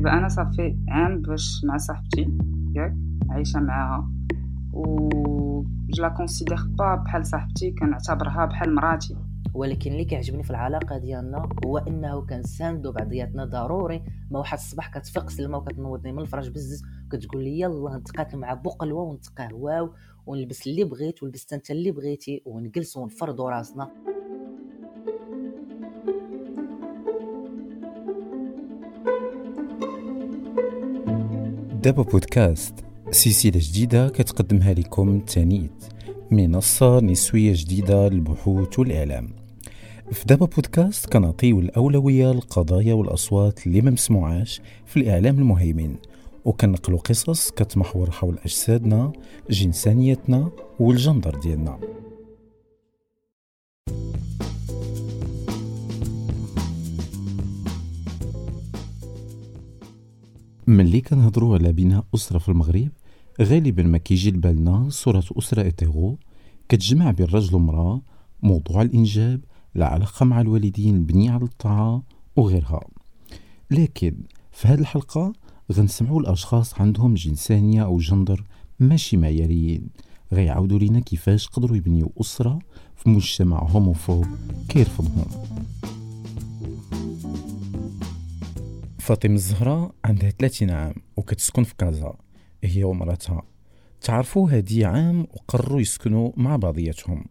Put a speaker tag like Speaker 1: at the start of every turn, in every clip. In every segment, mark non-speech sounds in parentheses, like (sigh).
Speaker 1: دابا أنا صافي عام باش مع صاحبتي ياك عايشة معاها. و la considère pas بحال صاحبتي كنعتبرها بحال مراتي.
Speaker 2: ولكن اللي كيعجبني في العلاقة ديالنا هو إنه كنساندو بعضياتنا ضروري. ما واحد الصباح كتفيق سلمى وكتنوضني من الفراش بزز وكتقول لي يلا نتقاتل مع بوقلوه ونتقهواو ونلبس اللي بغيت ولبست أنت اللي بغيتي ونجلس ونفرضوا راسنا.
Speaker 3: دابا بودكاست. سلسلة جديدة كتقدمها لكم تانيت منصة نسوية جديدة للبحوث والإعلام. في دابا بودكاست كنعطيو الأولوية للقضايا والأصوات اللي ما مسموعاش في الإعلام المهيمن. وكنقلو قصص كتمحور حول أجسادنا جنسانيتنا والجندر ديالنا. ملي كنهضروا على بناء أسرة في المغرب غالبا ما كيجي لبالنا صورة أسرة hétéro كتجمع بين رجل ومرأة موضوع الإنجاب العلاقة مع الوالدين مبنية على الطاعة وغيرها. لكن في هذه الحلقة غنسمعوا الأشخاص عندهم جنسانية أو جندر ماشي معياريين. غيعاودوا لينا كيفاش قدروا يبنيو أسرة في مجتمع homophobe كيرفضهم. فاطمة الزهراء عندها 30 عام وكتسكن في كازا هي ومراتها. تعرفوا هادي عام وقرروا يسكنوا مع بعضياتهم.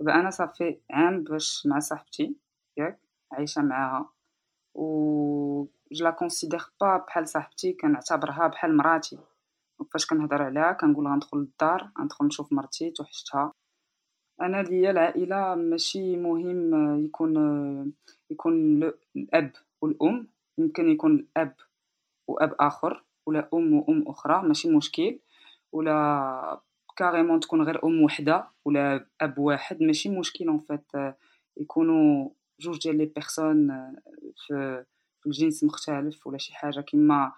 Speaker 1: دابا أنا صافي عام باش مع صاحبتي ياك عايشة معاها. و je la considère pas بحال صاحبتي كنعتبرها بحال مراتي. فاش كنهضر عليها كنقول غندخل للدار غندخل نشوف مرتي توحشتها. أنا ليا العائلة ماشي مهم يكون يكون الأب والأم. يمكن يكون الأب وأب آخر ولا أم وأم أخرى ماشي مشكل. ولا carrément تكون غير أم وحدة ولا أب واحد ماشي مشكل en fait يكونوا جوج ديال les personnes في الجنس مختلف ولا شي حاجة كما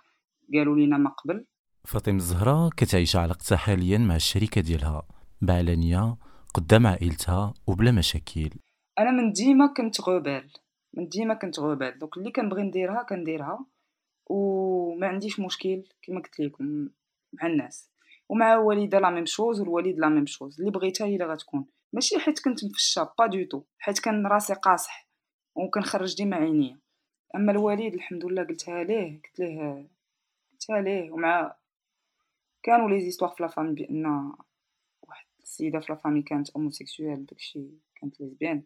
Speaker 1: قالوا لينا ما قبل.
Speaker 3: فاطمة الزهراء كتعيش علاقتها حاليا مع الشريكه ديالها بعلانيه قدام عائلتها وبلا مشاكل.
Speaker 1: أنا من ديما كنت rebelle من ديما كنت rebelle donc اللي كنبغي نديرها كنديرها وما عنديش مشكل كما قلت لكم مع الناس. ومع الوالده la même chose والوالد la même chose اللي بغيتها هي اللي غتكون. ماشي حيت كنت مفشة pas du tout حيت كان راسي قاصح وكنخرج ديما عينيا. أما الوالد الحمد لله قلتها ليه قلت ليه قلتها ليه. ومع كانوا les histoires في la famille بأن واحد السيدة في la famille كانت homosexuelle داكشي كانت lesbienne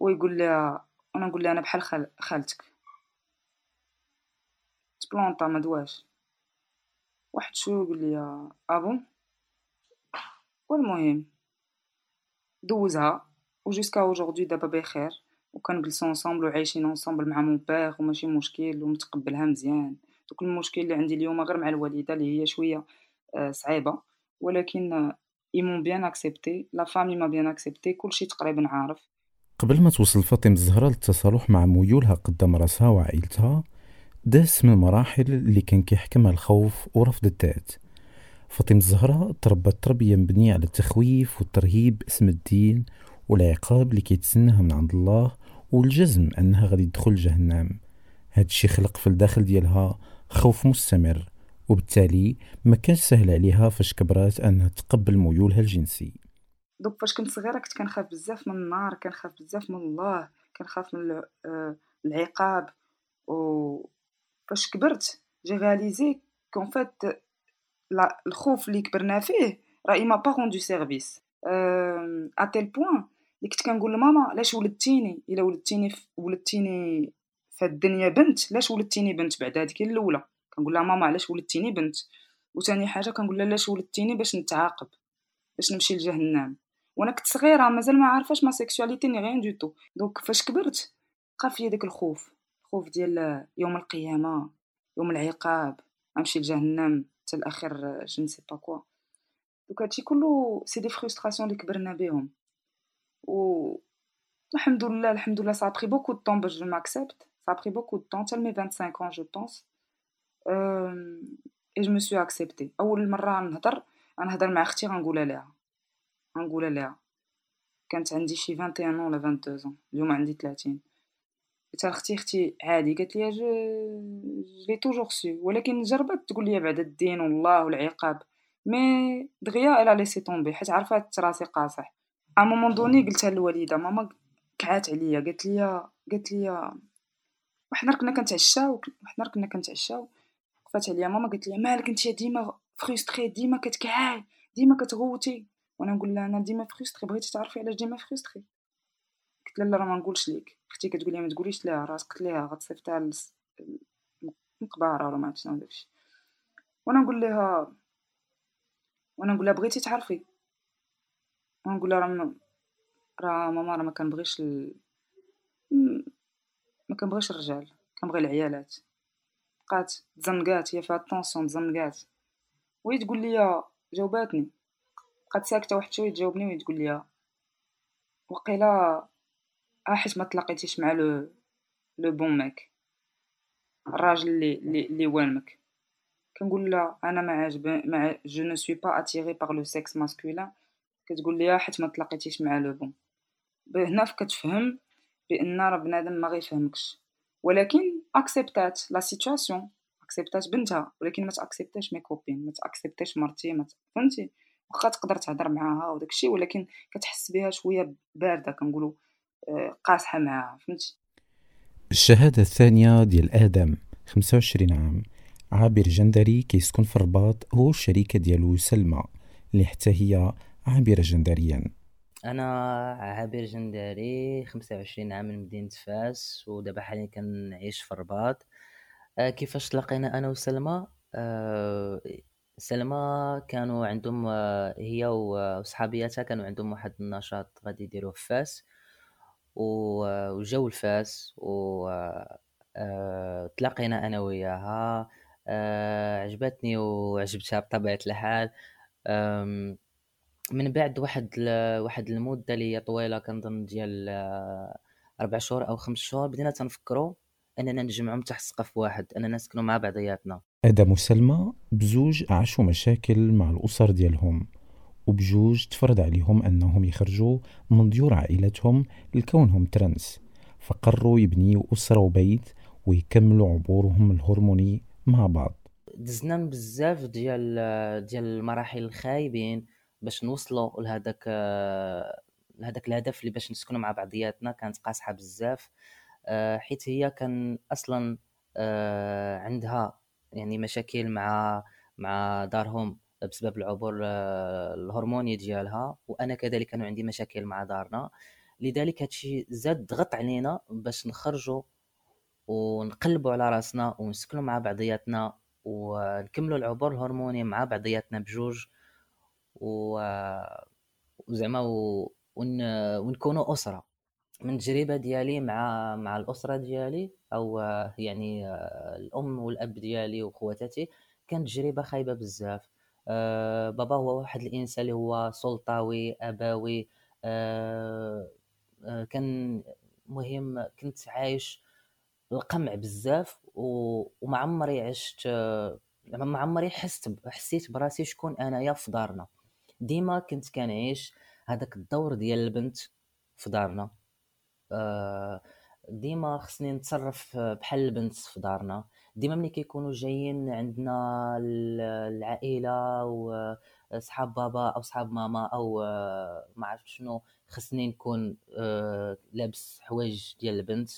Speaker 1: ويقول لها أنا نقول لها أنا بحال خال... خالتك. تبلونطا ما دواش. واحد شوية يقول لي ah bon والمهم دوزها و jusqu'à aujourd'hui دابا بخير وكنجلسو ensemble وعايشين ensemble مع mon père وماشي مشكل ومتقبلها مزيان. donc المشكل اللي عندي اليوم غير مع الوالدة اللي هي شوية صعيبة ولكن ils m'ont bien acceptée la famille m'a bien acceptée كلشي تقريبا عارف.
Speaker 3: قبل ما توصل فاطمة الزهراء للتصالح مع ميولها قدام راسها وعائلتها داس من المراحل اللي كان كيحكمها الخوف ورفض الذات. فاطمة الزهراء تربت تربية مبنية على التخويف والترهيب باسم الدين والعقاب اللي كيتسناها من عند الله والجزم أنها غادي تدخل جهنم. هادشي خلق في الداخل ديالها خوف مستمر وبالتالي ما كانش سهل عليها فاش كبرات أنها تقبل ميولها الجنسي.
Speaker 1: donc فاش كنت صغيرة كنت كنخاف بزاف من النار كنخاف بزاف من الله كنخاف من آه، العقاب. و فاش كبرت j'ai réalisé qu'en fait الخوف اللي كبرنا فيه راه m'a pas rendu service à tel point اللي كنت كنقول لماما علاش ولدتيني؟ إلا ولدتيني ولدتيني في الدنيا بنت علاش ولدتيني بنت بعد هذيك الأولى؟ كنقول لها ماما علاش ولدتيني بنت؟ وثاني حاجة كنقول لها علاش ولدتيني باش نتعاقب باش نمشي لجهنم؟ وأنا كنت صغيرة مازال ما عارفاش ma sexualité ni rien du tout donc فاش كبرت بقى فيا داك الخوف. خوف ديال يوم القيامة يوم العقاب غنمشي لجهنم حتى الآخر je ne sais pas quoi donc هادشي كله c'est des frustrations اللي كبرنا بهم. و الحمد لله الحمد لله ça a pris beaucoup de temps باش je m'accepte ça a pris beaucoup de temps حتى 25 ans je pense et je me suis acceptée أول مرة نهضر غنهضر مع أختي غنقولها لها. غنقولها لها كانت عندي شي 21 ans ولا 22 ans. اليوم عندي 30 قلت لها أختي أختي عادي قالت لي elle l'a toujours su ولكن جربت تقول لي بعد الدين والله والعقاب. mais دغيا elle a laissé tomber حيت عرفات راسي قاصح. à un moment donné قلتها للوالده ماما كعات عليا. قالت لي قالت لي النهار كنا كنتعشاو النهار كنا كنتعشاو وقفات عليا. ماما قالت لي مالك أنت ديما frustrée ديما كتكعاي ديما كتغوتي. وأنا نقول لها أنا ديما frustrée بغيتي تعرفي علاش ديما frustrée قلت لها لا راه ما نقولش ليك. أختي كتقول لي ما تقوليش ليها راسك قلت لها غتصيفطها المقبره ولا ما عرفتش شنو داكشي وأنا نقول لها وأنا نقول لها بغيتي تعرفي؟ نقول لها راه راه ماما راه ما كنبغيش ال... ما كنبغيش الرجال كنبغي العيالات. بقات تزنقات هي فيها الطونسيون تزنقات. وهي تقول لي جاوباتني. بقات ساكتة واحد شوية تجاوبني وهي تقول لي وقيلا آه حيت ما تلاقيتيش مع le le bon mec الراجل اللي اللي والمك كنقول لها أنا ما عجب ما je ne suis pas attirée par le sexe masculin كتقول لي حيت ما تلاقيتيش مع le bon. هنا كتفهم بأن راه بنادم ما غيفهمكش. ولكن اكسبتات la situation اكسبتات بنتها ولكن ما تاكسبتاش mes copines ما تاكسبتاش مرتي ما فهمتي؟ واخا تقدر تهضر معاها وداك الشيء ولكن كتحس بها شوية باردة كنقولوا آه، قاصحة معاها فهمتي؟
Speaker 3: الشهادة الثانية ديال آدم 25 عام عابر جندري كيسكن في الرباط هو الشريكة ديالو سلمى اللي حتى هي عابرة جندريا.
Speaker 2: أنا عابر جندري 25 عام من مدينة فاس ودابا حاليا كنعيش في الرباط. آه، كيفاش تلاقينا أنا وسلمى؟ آه، سلمى كانوا عندهم آه، هي وصحابياتها كانوا عندهم واحد النشاط غادي يديروه في فاس وجاو لفاس و تلاقينا أنا وياها عجبتني وعجبتها بطبيعة الحال. من بعد واحد واحد المدة اللي هي طويلة كنظن ديال أربع شهور أو خمس شهور بدينا تنفكروا أننا نجمعهم تحت سقف واحد أننا نسكنوا مع بعضياتنا.
Speaker 3: آدم وسلمى بزوج عاشوا مشاكل مع الأسر ديالهم وبجوج تفرض عليهم أنهم يخرجوا من ديور عائلتهم لكونهم ترنس فقرروا يبنيوا أسرة وبيت ويكملوا عبورهم الهرموني مع بعض.
Speaker 2: دزنا بزاف ديال ديال المراحل الخايبين باش نوصلوا لهذاك لهذاك الهدف اللي باش نسكنوا مع بعضياتنا كانت قاصحة بزاف. آه، حيت هي كان أصلا آه، عندها يعني مشاكل مع مع دارهم بسبب العبور آه، الهرموني ديالها وأنا كذلك كانوا عندي مشاكل مع دارنا. لذلك هادشي زاد ضغط علينا باش نخرجوا ونقلبوا على راسنا ونسكنوا مع بعضياتنا ونكملوا العبور الهرموني مع بعضياتنا بجوج و وزعما ون... ونكونوا أسرة. من التجربه ديالي مع مع الأسرة ديالي أو يعني الأم والأب ديالي وخواتاتي. كانت تجربه خايبة بزاف. أه بابا هو واحد الإنسان اللي هو سلطوي أبوي. أه أه كان مهم كنت عايش القمع بزاف وما عمري عشت ما عمري حست حسيت براسي شكون أنايا في دارنا. ديما كنت كنعيش هذاك الدور ديال البنت في دارنا. آه، ديما خصني نتصرف بحال البنت في دارنا. ديما ملي كيكونوا جايين عندنا العائلة وصحاب بابا أو صحاب ماما أو آه، ما عرفت شنو خصني نكون آه، لابس حوايج ديال البنت.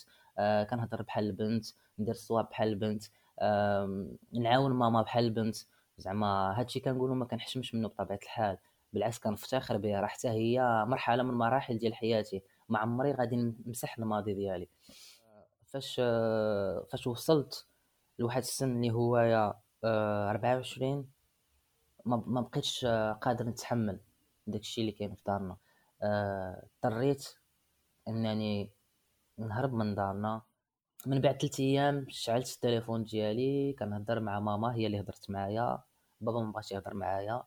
Speaker 2: كنهضر بحال البنت ندير الصواب بحال البنت. نعاون ماما بحال البنت. زعما هادشي كنقولوا ما كنحشمش منه بطبيعة الحال. بالعكس كنفتخر بها. راه حتى هي مرحلة من مراحل ديال حياتي. ما عمري غادي نمسح الماضي ديالي. فاش فاش وصلت لواحد السن اللي هو يا 24 آه، ما بقيتش قادر نتحمل داكشي اللي كاين في دارنا. آه، اضطريت انني نهرب من دارنا. من بعد ثلاث أيام شعلت التليفون ديالي كنهضر مع ماما هي اللي هضرت معايا. بابا ما بغاش يهضر معايا.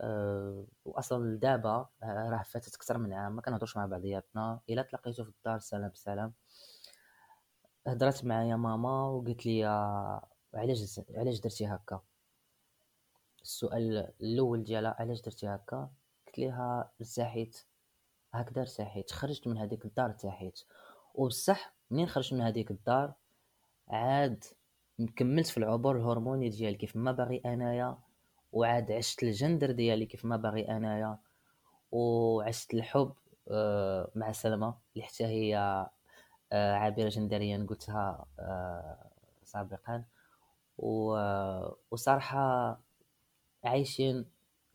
Speaker 2: أه واصلا دابا آه، راه فاتت أكثر من عام ما كنهضروش مع بعضياتنا. الا تلاقيتو في الدار سلام بسلام هضرت معايا ماما وقالت لي علاش علاش درتي هكا؟ السؤال الأول ديالها علاش درتي هكا؟ قلت ليها ارتحيت هكذا ارتحيت خرجت من هذيك الدار ارتحيت وبصح منين خرجت من هذيك الدار؟ عاد كملت في العبور الهرموني ديالي كيف ما باغي أنايا. وعاد عشت الجندر ديالي كيف ما باغي انايا وعشت الحب آه، مع سلمى اللي حتى هي آه، عابرة جندريا قلتها آه، سابقا. وصراحة عايشين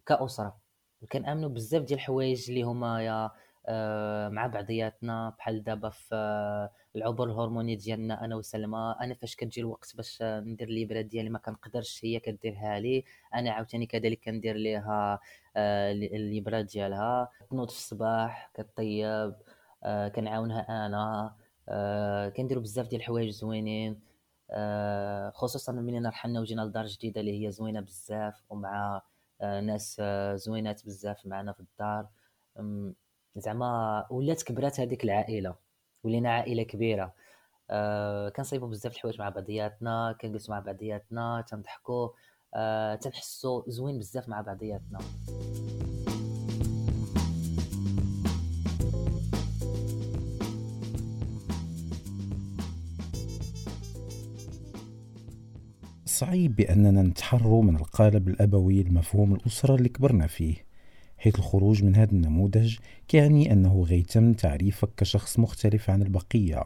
Speaker 2: كأسرة. وكنامنوا بزاف ديال الحوايج اللي هما يا مع بعضياتنا بحال دابا في آه، العبور الهرموني ديالنا أنا وسلمى. أنا فاش كتجي الوقت باش ندير الابره ديالي ما كنقدرش هي كديرها لي أنا عاوتاني كذلك كندير ليها آه، الابره ديالها. تنوض في الصباح كطيب كنعاونها أنا كنديروا بزاف ديال الحوايج زوينين خصوصا ملي رحلنا وجينا لدار جديدة اللي هي زوينة بزاف ومع ناس زوينات بزاف معنا في الدار. زعما ولات كبرات هذيك العائلة. ولينا عائلة كبيرة. آه كنصايبوا بزاف الحوايج مع بعضياتنا كنجلسوا مع بعضياتنا تنضحكوا آه تنحسوا زوين بزاف مع بعضياتنا.
Speaker 3: صعيب بأننا نتحروا من القالب الأبوي المفهوم الأسرة اللي كبرنا فيه. حيث الخروج من هذا النموذج كيعني أنه غيتم تعريفك كشخص مختلف عن البقية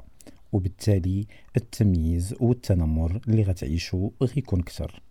Speaker 3: وبالتالي التمييز والتنمر اللي غتعيشو غيكون كتر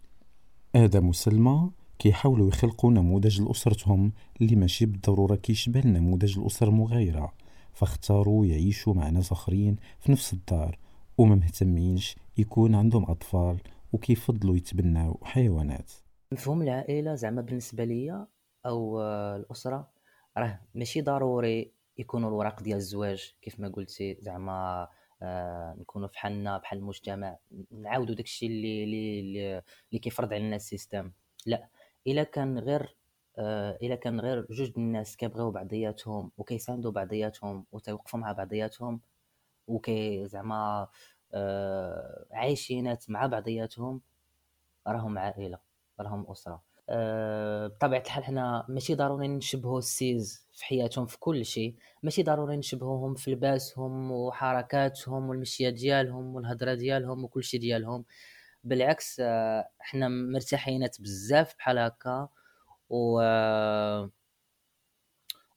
Speaker 3: آدم وسلمى كيحاولوا يخلقوا نموذج لأسرتهم اللي ماشي بالضرورة كيشبه نموذج الأسر المغايرة فاختاروا يعيشوا مع ناس آخرين في نفس الدار وما مهتمينش يكون عندهم أطفال وكيفضلوا يتبناو حيوانات.
Speaker 2: مفهوم العائلة زعما بالنسبة ليا أو الأسرة راه ماشي ضروري يكونوا الوراق ديال الزواج كيف ما قلتي. زعما آه نكونوا فحالنا بحال المجتمع نعاودوا داكشي اللي اللي اللي كيفرض علينا ال système. لا إلا كان غير آه إلا كان غير جوج الناس كيبغيو بعضياتهم وكيساندوا بعضياتهم وتيوقفوا مع بعضياتهم وكي زعما آه عايشينات مع بعضياتهم راهم عائلة راهم أسرة. آه، بطبيعة الحال حنا ماشي ضروري نشبهوا السيز في حياتهم في كل شيء. ماشي ضروري نشبهوهم في لباسهم وحركاتهم والمشية ديالهم والهضره ديالهم وكل شيء ديالهم. بالعكس آه، حنا مرتاحينات بزاف بحال هكا. و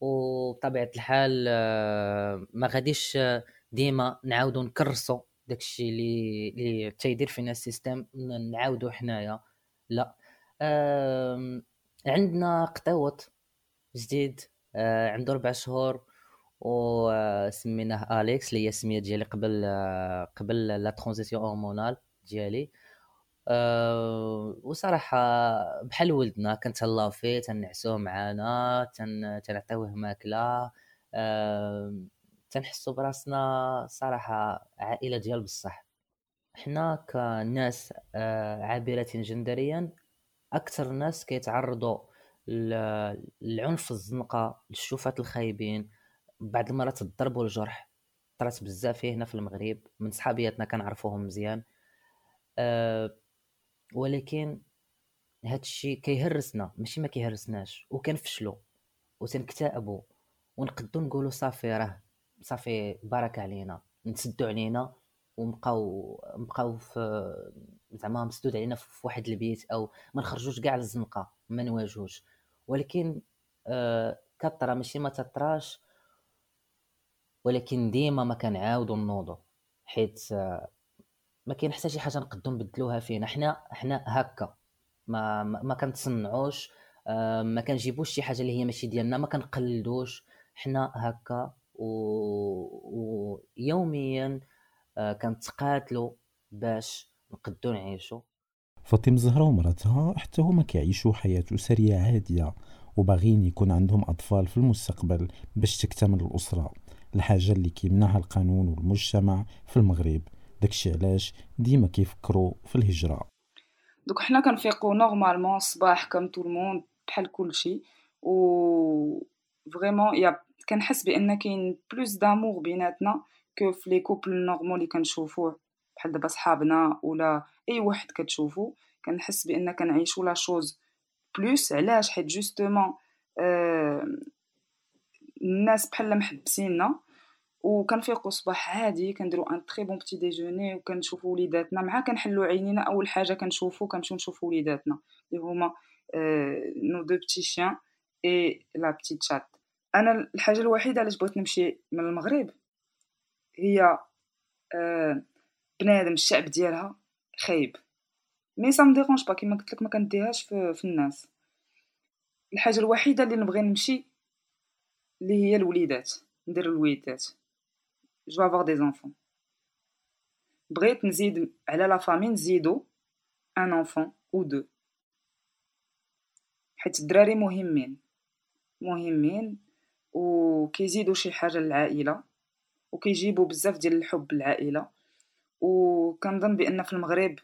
Speaker 2: وبطبيعه الحال آه، ما غاديش ديما نعاودو نكرسو داكشي اللي اللي تيدير فينا ال système نعاودو حنايا. لا. عندنا قطوط جديد آه، عنده ربع شهور وسميناه أليكس اللي هي السمية ديالي قبل آه، قبل la transition hormonale ديالي. أه وصراحة بحال ولدنا كنتهلاو فيه تنعسوه معانا تن تنعطيوه ماكلة أه تنحسو براسنا صراحة عائلة ديال بصح. حنا كناس عابرة جندريا أكثر ناس كيتعرضوا للعنف الزنقة للشوفات الخايبين. بعض المرات الضرب والجرح طرات بزاف هنا في المغرب من صحابياتنا كنعرفوهم مزيان. أه ولكن هاد الشيء كيهرسنا ماشي ما كيهرسناش وكنفشلوا وتنكتئبوا ونقدو نقولوا صافي راه صافي بارك علينا نسدوا علينا. وبقاو بقاو في زعما مسدود علينا في واحد البيت أو ما نخرجوش كاع للزنقة ما نواجهوش. ولكن آه كطرا ماشي ما تطراش ولكن ديما ما كنعاودو نوضو. حيت آه ما كاين حتى شي حاجة نقدو نبدلوها فينا. حنا حنا هكا. ما ما, كنتصنعوش آه ما كنجيبوش شي حاجة اللي هي ماشي ديالنا ما كنقلدوش. حنا هكا ويوميا و... آه كنتقاتلوا باش نقدو نعيشو.
Speaker 3: فاطمة الزهراء ومراتها حتى هما كيعيشوا حياة أسرية عادية وباغيين يكون عندهم أطفال في المستقبل باش تكتمل الأسرة. الحاجة اللي كيمنعها القانون والمجتمع في المغرب. داكشي علاش ديما كيفكروا في الهجرة.
Speaker 1: دوك حنا كنفيقو normalement الصباح comme tout le monde بحال كلشي و vraiment يا كنحس بأن كاين plus d'amour بيناتنا que في les couples normal اللي كنشوفوه؟ بحال دابا صحابنا ولا أي واحد كتشوفو كنحس بأن كنعيشو la chose plus علاش؟ حيت justement آه الناس بحال محبسيننا وكنفيقو الصباح عادي كنديرو un très bon petit déjeuner وكنشوفو وليداتنا. مع كنحلو عينينا أول حاجة كنشوفو كنمشيو نشوفو وليداتنا. اللي هما nos deux petits chiens et la petite chatte أنا الحاجة الوحيدة علاش بغيت نمشي من المغرب هي آه، بنادم الشعب ديالها خايب. mais ça me dérange pas كيما قلت لك ما كنديهاش في, في الناس. الحاجة الوحيدة اللي نبغي نمشي اللي هي الوليدات ندير الوليدات. je veux avoir des enfants بغيت نزيد على la famille نزيدو un enfant ou deux حيت الدراري مهمين. مهمين وكيزيدوا شي حاجة للعائلة. وكيجيبوا بزاف ديال الحب للعائلة. وكنظن بأن في المغرب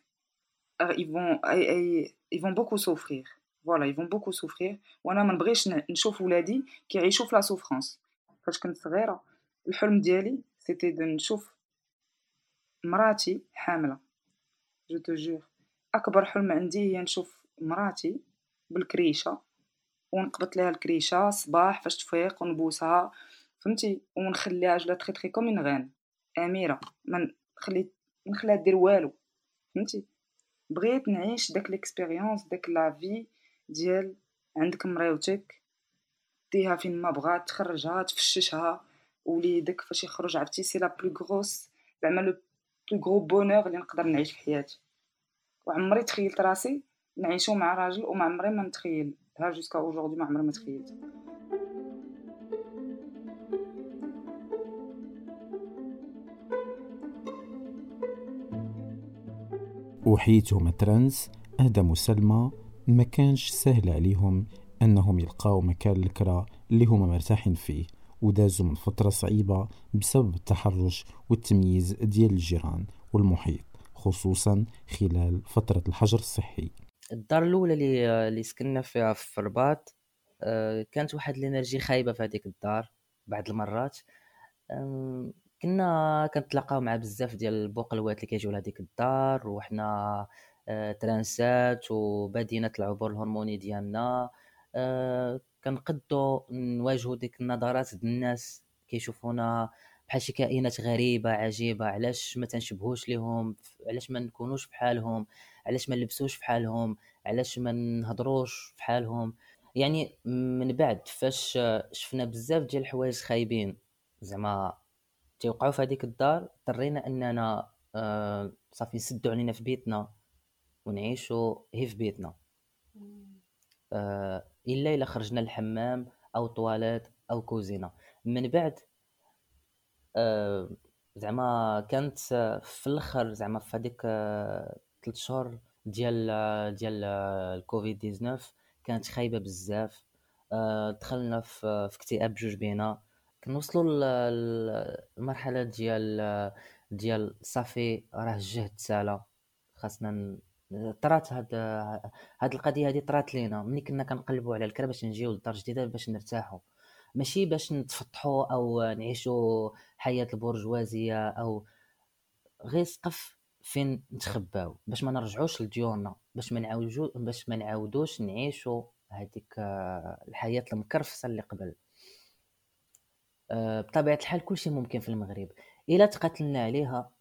Speaker 1: ils vont et ils vont beaucoup souffrir voilà ils vont beaucoup souffrir وأنا ما نبغيش نشوف ولادي كيعيشوا في la souffrance فاش كنت صغيرة الحلم ديالي c'était de نشوف مراتي حاملة. j'ai toujours أكبر حلم عندي هي نشوف مراتي بالكريشة. ونقبط ليها الكريشة صباح فاش تفيق ونبوسها. فهمتي؟ ونخليها je la traite traite comme une أميرة. من خلي نخليها دير والو. فهمتي؟ بغيت نعيش داك l'expérience داك la vie ديال عندك مريوتك. ديها فين ما بغات تخرجها تفششها. وليدك فاش يخرج عرفتي؟ c'est la plus grosse زعما le plus gros bonheur اللي نقدر نعيش في حياتي. وعمري تخيلت راسي نعيشو مع راجل وما عمري ما نتخيل. ها جوسكا اوجوردي ما عمري ما تخيلت.
Speaker 3: وحيتهم ترانس آدم وسلمى ما كانش سهل عليهم أنهم يلقاو مكان الكرا اللي هما مرتاحين فيه ودازوا من فترة صعيبة بسبب التحرش والتمييز ديال الجيران والمحيط خصوصا خلال فترة الحجر الصحي.
Speaker 2: الدار الأولى اللي اللي سكننا فيها في الرباط آه، كانت واحد ال énergie خايبة في هذيك الدار بعض المرات. كنا كنتلاقاو مع بزاف ديال البوقلوات اللي كيجيو لهاديك الدار وحنا آه، ترانسات وبدينا العبور الهرموني ديالنا. آه، كنقدو نواجهو ديك النظرات ديال الناس كيشوفونا بحال شي كائنات غريبة عجيبة علاش ما تنشبهوش ليهم؟ علاش ما نكونوش بحالهم؟ علاش ما نلبسوش بحالهم؟ علاش ما نهضروش بحالهم؟ يعني من بعد فاش شفنا بزاف ديال الحوايج خايبين زعما تيوقعوا في هذيك الدار اضطرينا أننا آه صافي نسدو علينا في بيتنا ونعيشوا هي في بيتنا. آه إلا إلا خرجنا الحمام أو طواليت أو كوزينة. من بعد آه زعما كانت في الأخر زعما في هذيك آه ثلاث شهور ديال ديال الكوفيد 19 كانت خايبة بزاف. آه، دخلنا في في اكتئاب بجوج بينا. كنوصلوا للمرحله ديال ديال صافي راه الجهد سالا. خاصنا طرات هاد هاد القضية هادي طرات لينا. ملي كنا كنقلبوا على الكرا باش نجيو لدار جديدة باش نرتاحوا ماشي باش نتفطحوا أو نعيشوا حياة البرجوازيه أو غير سقف فين نتخباو. باش ما نرجعوش لديورنا باش ما نعاودو باش ما نعاودوش نعيشوا هذيك الحياة المكرفسة اللي قبل. بطبيعة الحال كلشي ممكن في المغرب. إلا تقاتلنا عليها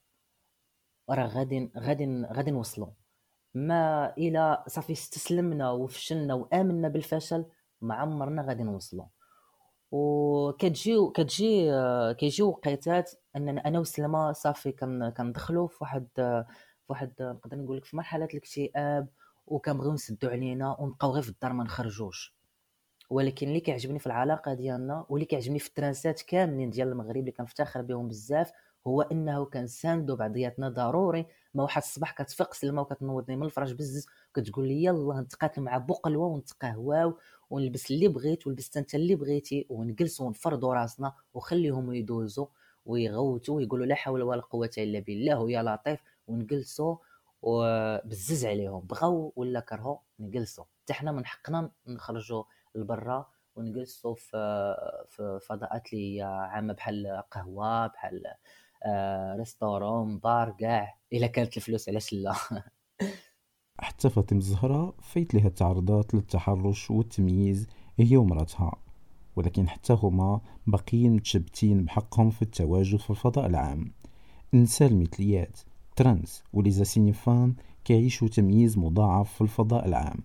Speaker 2: راه غادي غادي غادي نوصلوا ما إلا صافي استسلمنا وفشلنا وآمنا بالفشل ما عمرنا غادي نوصلوا وكتجي كتجي كيجيو وقيتات أننا أنا وسلمى صافي كندخلوا في واحد في واحد نقدر نقول لك في مرحلة الاكتئاب وكنبغيو نسدو علينا ونبقاو غير في الدار ما نخرجوش. ولكن اللي كيعجبني في العلاقة ديالنا واللي كيعجبني في الترانسات كاملين ديال المغرب اللي كنفتخر بهم بزاف هو إنه كنساندو بعضياتنا ضروري. ما واحد الصباح كتفيق سلمى وكتنوضني من الفراش بزز وكتقول لي يلا نتقاتل مع بوقلوه ونتقهواو ونلبس اللي بغيت ولبست أنت اللي بغيتي ونجلسوا ونفرضوا راسنا وخليهم يدوزوا ويغوتوا ويقولوا لا حول ولا قوة إلا بالله ويا لطيف ونجلسوا وبزز عليهم. بغاو ولا كرهوا نجلسوا حتى حنا من حقنا نخرجوا لبرا ونجلسوا في في فضاءات اللي عامة بحال قهوة بحال آه، restaurant bar كاع إلا كانت الفلوس علاش لا (laughs)
Speaker 3: حتى فاطمة الزهراء فايت لها تعرضات للتحرش والتمييز هي ومراتها. ولكن حتى هما باقيين متشبتين بحقهم في التواجد في الفضاء العام. النساء المثليات trans و les assignées femmes كيعيشوا تمييز مضاعف في الفضاء العام.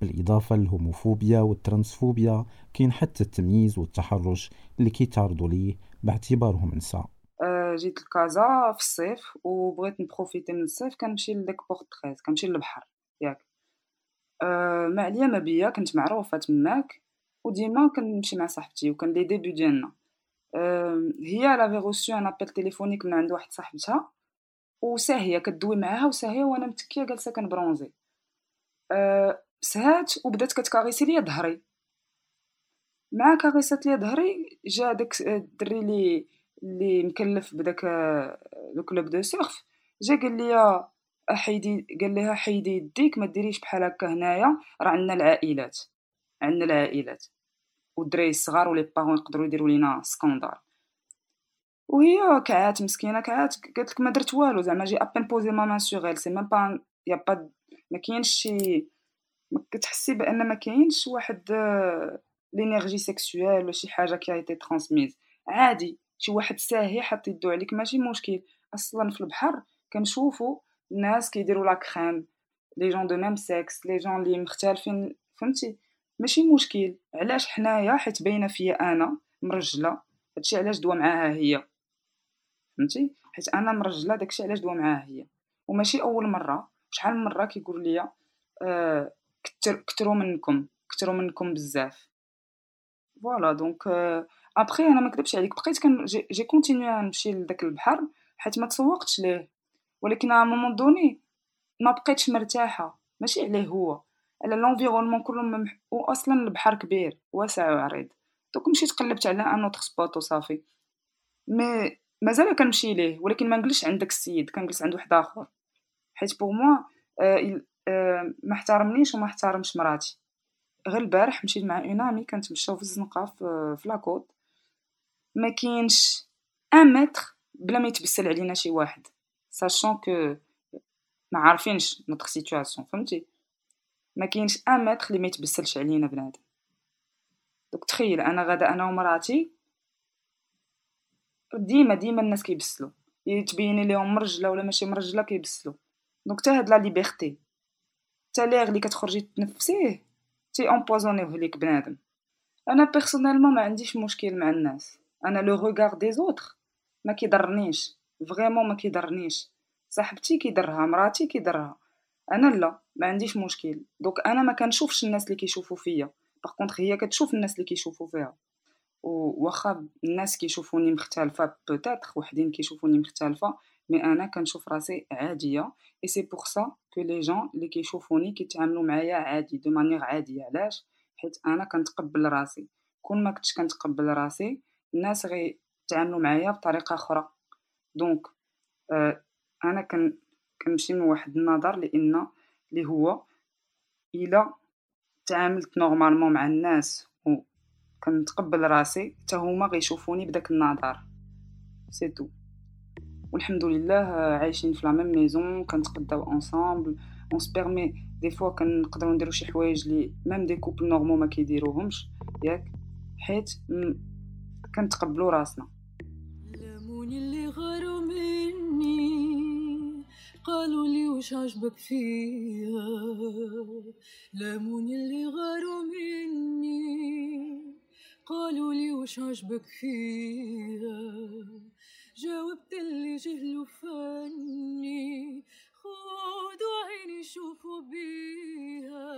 Speaker 3: بالإضافة للهوموفوبيا والترانسفوبيا كاين حتى التمييز والتحرش اللي كيتعرضوا ليه باعتبارهم نساء
Speaker 1: أه جيت لكازا في الصيف وبغيت ن profiter من الصيف كنمشي لديك بورت 13 كنمشي للبحر ياك. أه ما عليا ما بيا كنت معروفة تماك وديما كنمشي مع صاحبتي وكان les débuts ديالنا. أه هي elle a reçu un appel téléphonique من عند واحد صاحبتها وساهية كدوي معاها وساهية وأنا متكية جالسة كن bronzer. أه سهات وبدات كت caresser ليا ظهري. مع كاريسات ليا ظهري جا داك الدري لي اللي مكلف بداك le club de surf. جا قال لي حيدي قال لها حيدي يديك ما ديريش بحال هكا هنايا راه عندنا العائلات. عندنا العائلات. والدراري الصغار و les parents يقدروا يديروا لينا scandale وهي كعات مسكينة كعات قالت لك ما درت والو زعما j'ai à peine posé ma main c'est même pas y a pas ما كاينش شي كتحسي بأن ما كاينش واحد l'énergie sexuelle ولا شي حاجة qui était transmise عادي شي واحد ساهي حط يدو عليك ماشي مشكل. أصلا في البحر كنشوفو الناس كيديروا la crème les gens de même sexe les gens لي مختلفين فهمتي؟ ماشي مشكل. علاش حنايا؟ حيت باينة فيا أنا مرجلة هادشي علاش دوا معاها هي. فهمتي؟ حيت أنا مرجلة داكشي علاش دوا معاها هي. وماشي أول مرة. شحال من مرة كيقول لي آه كتر منكم كتروا منكم بزاف. voilà donc après أنا ما نكذبش عليك بقيت كن j'ai continué نمشي لذاك البحر حيت ما تسوقتش ليه. ولكن à un moment donné ما بقيتش مرتاحة ماشي عليه هو. على l'environnement كله ممح... واصلا البحر كبير واسع وعريض. donc مشيت قلبت على un autre spot وصافي. mais مازال كنمشي ليه ولكن ما نجلسش عند داك السيد كنجلس عند واحد آخر. حيت pour moi آه آه ما احترمنيش وما احترمش مراتي. غير البارح مشيت مع une amie كنتمشاو في الزنقة في, في la côte ما كاينش un mètre بلا ما يتبسل علينا شي واحد sachant que ما عارفينش notre situation فهمتي؟ ما كاينش un mètre اللي ما يتبسلش علينا بنادم. donc تخيل أنا غادا أنا ومراتي ديما ديما الناس كيبسلو يتبين ليهم مرجلة ولا ماشي مرجلة كيبسلو donc حتى هاد la liberté. l'air اللي كتخرجي تنفسيه تي empoisonn يوه ليك بنادم. أنا personnellement ما عنديش مشكل مع الناس. أنا le regard des autres ما كيضرنيش. vraiment ما كيضرنيش. صاحبتي كيضرها مراتي كيضرها. أنا لا ما عنديش مشكل. donc أنا ما كنشوفش الناس اللي كيشوفوا فيا. par contre هي كتشوف الناس اللي كيشوفوا فيها. واخا الناس كيشوفوني مختلفة peut-être وحدين كيشوفوني مختلفة. mais أنا كنشوف راسي عادية. et c'est pour ça que les gens اللي كيشوفوني كيتعاملوا معايا عادي de manière عادية. علاش؟ حيت أنا كنتقبل راسي. كون ما كنتش كنتقبل راسي الناس غيتعاملوا معايا بطريقة أخرى. donc آه أنا كن كنمشي من واحد النظر لأن اللي هو إلا تعاملت normalement مع الناس و كنتقبل راسي حتى هما غيشوفوني بداك النظر. c'est tout والحمد لله عايشين في la même maison كنتقداو ensemble on se permet des fois كنقدروا نديرو شي حوايج اللي même des couples normaux ما كيديروهمش. ياك؟ حيت كنتقبلوا راسنا. لاموني اللي غاروا مني قالوا لي واش عجبك فيها لاموني اللي غاروا مني قالوا لي واش عجبك فيها جاوبت اللي جهلوا فاني خدوا عيني شوفوا بيها.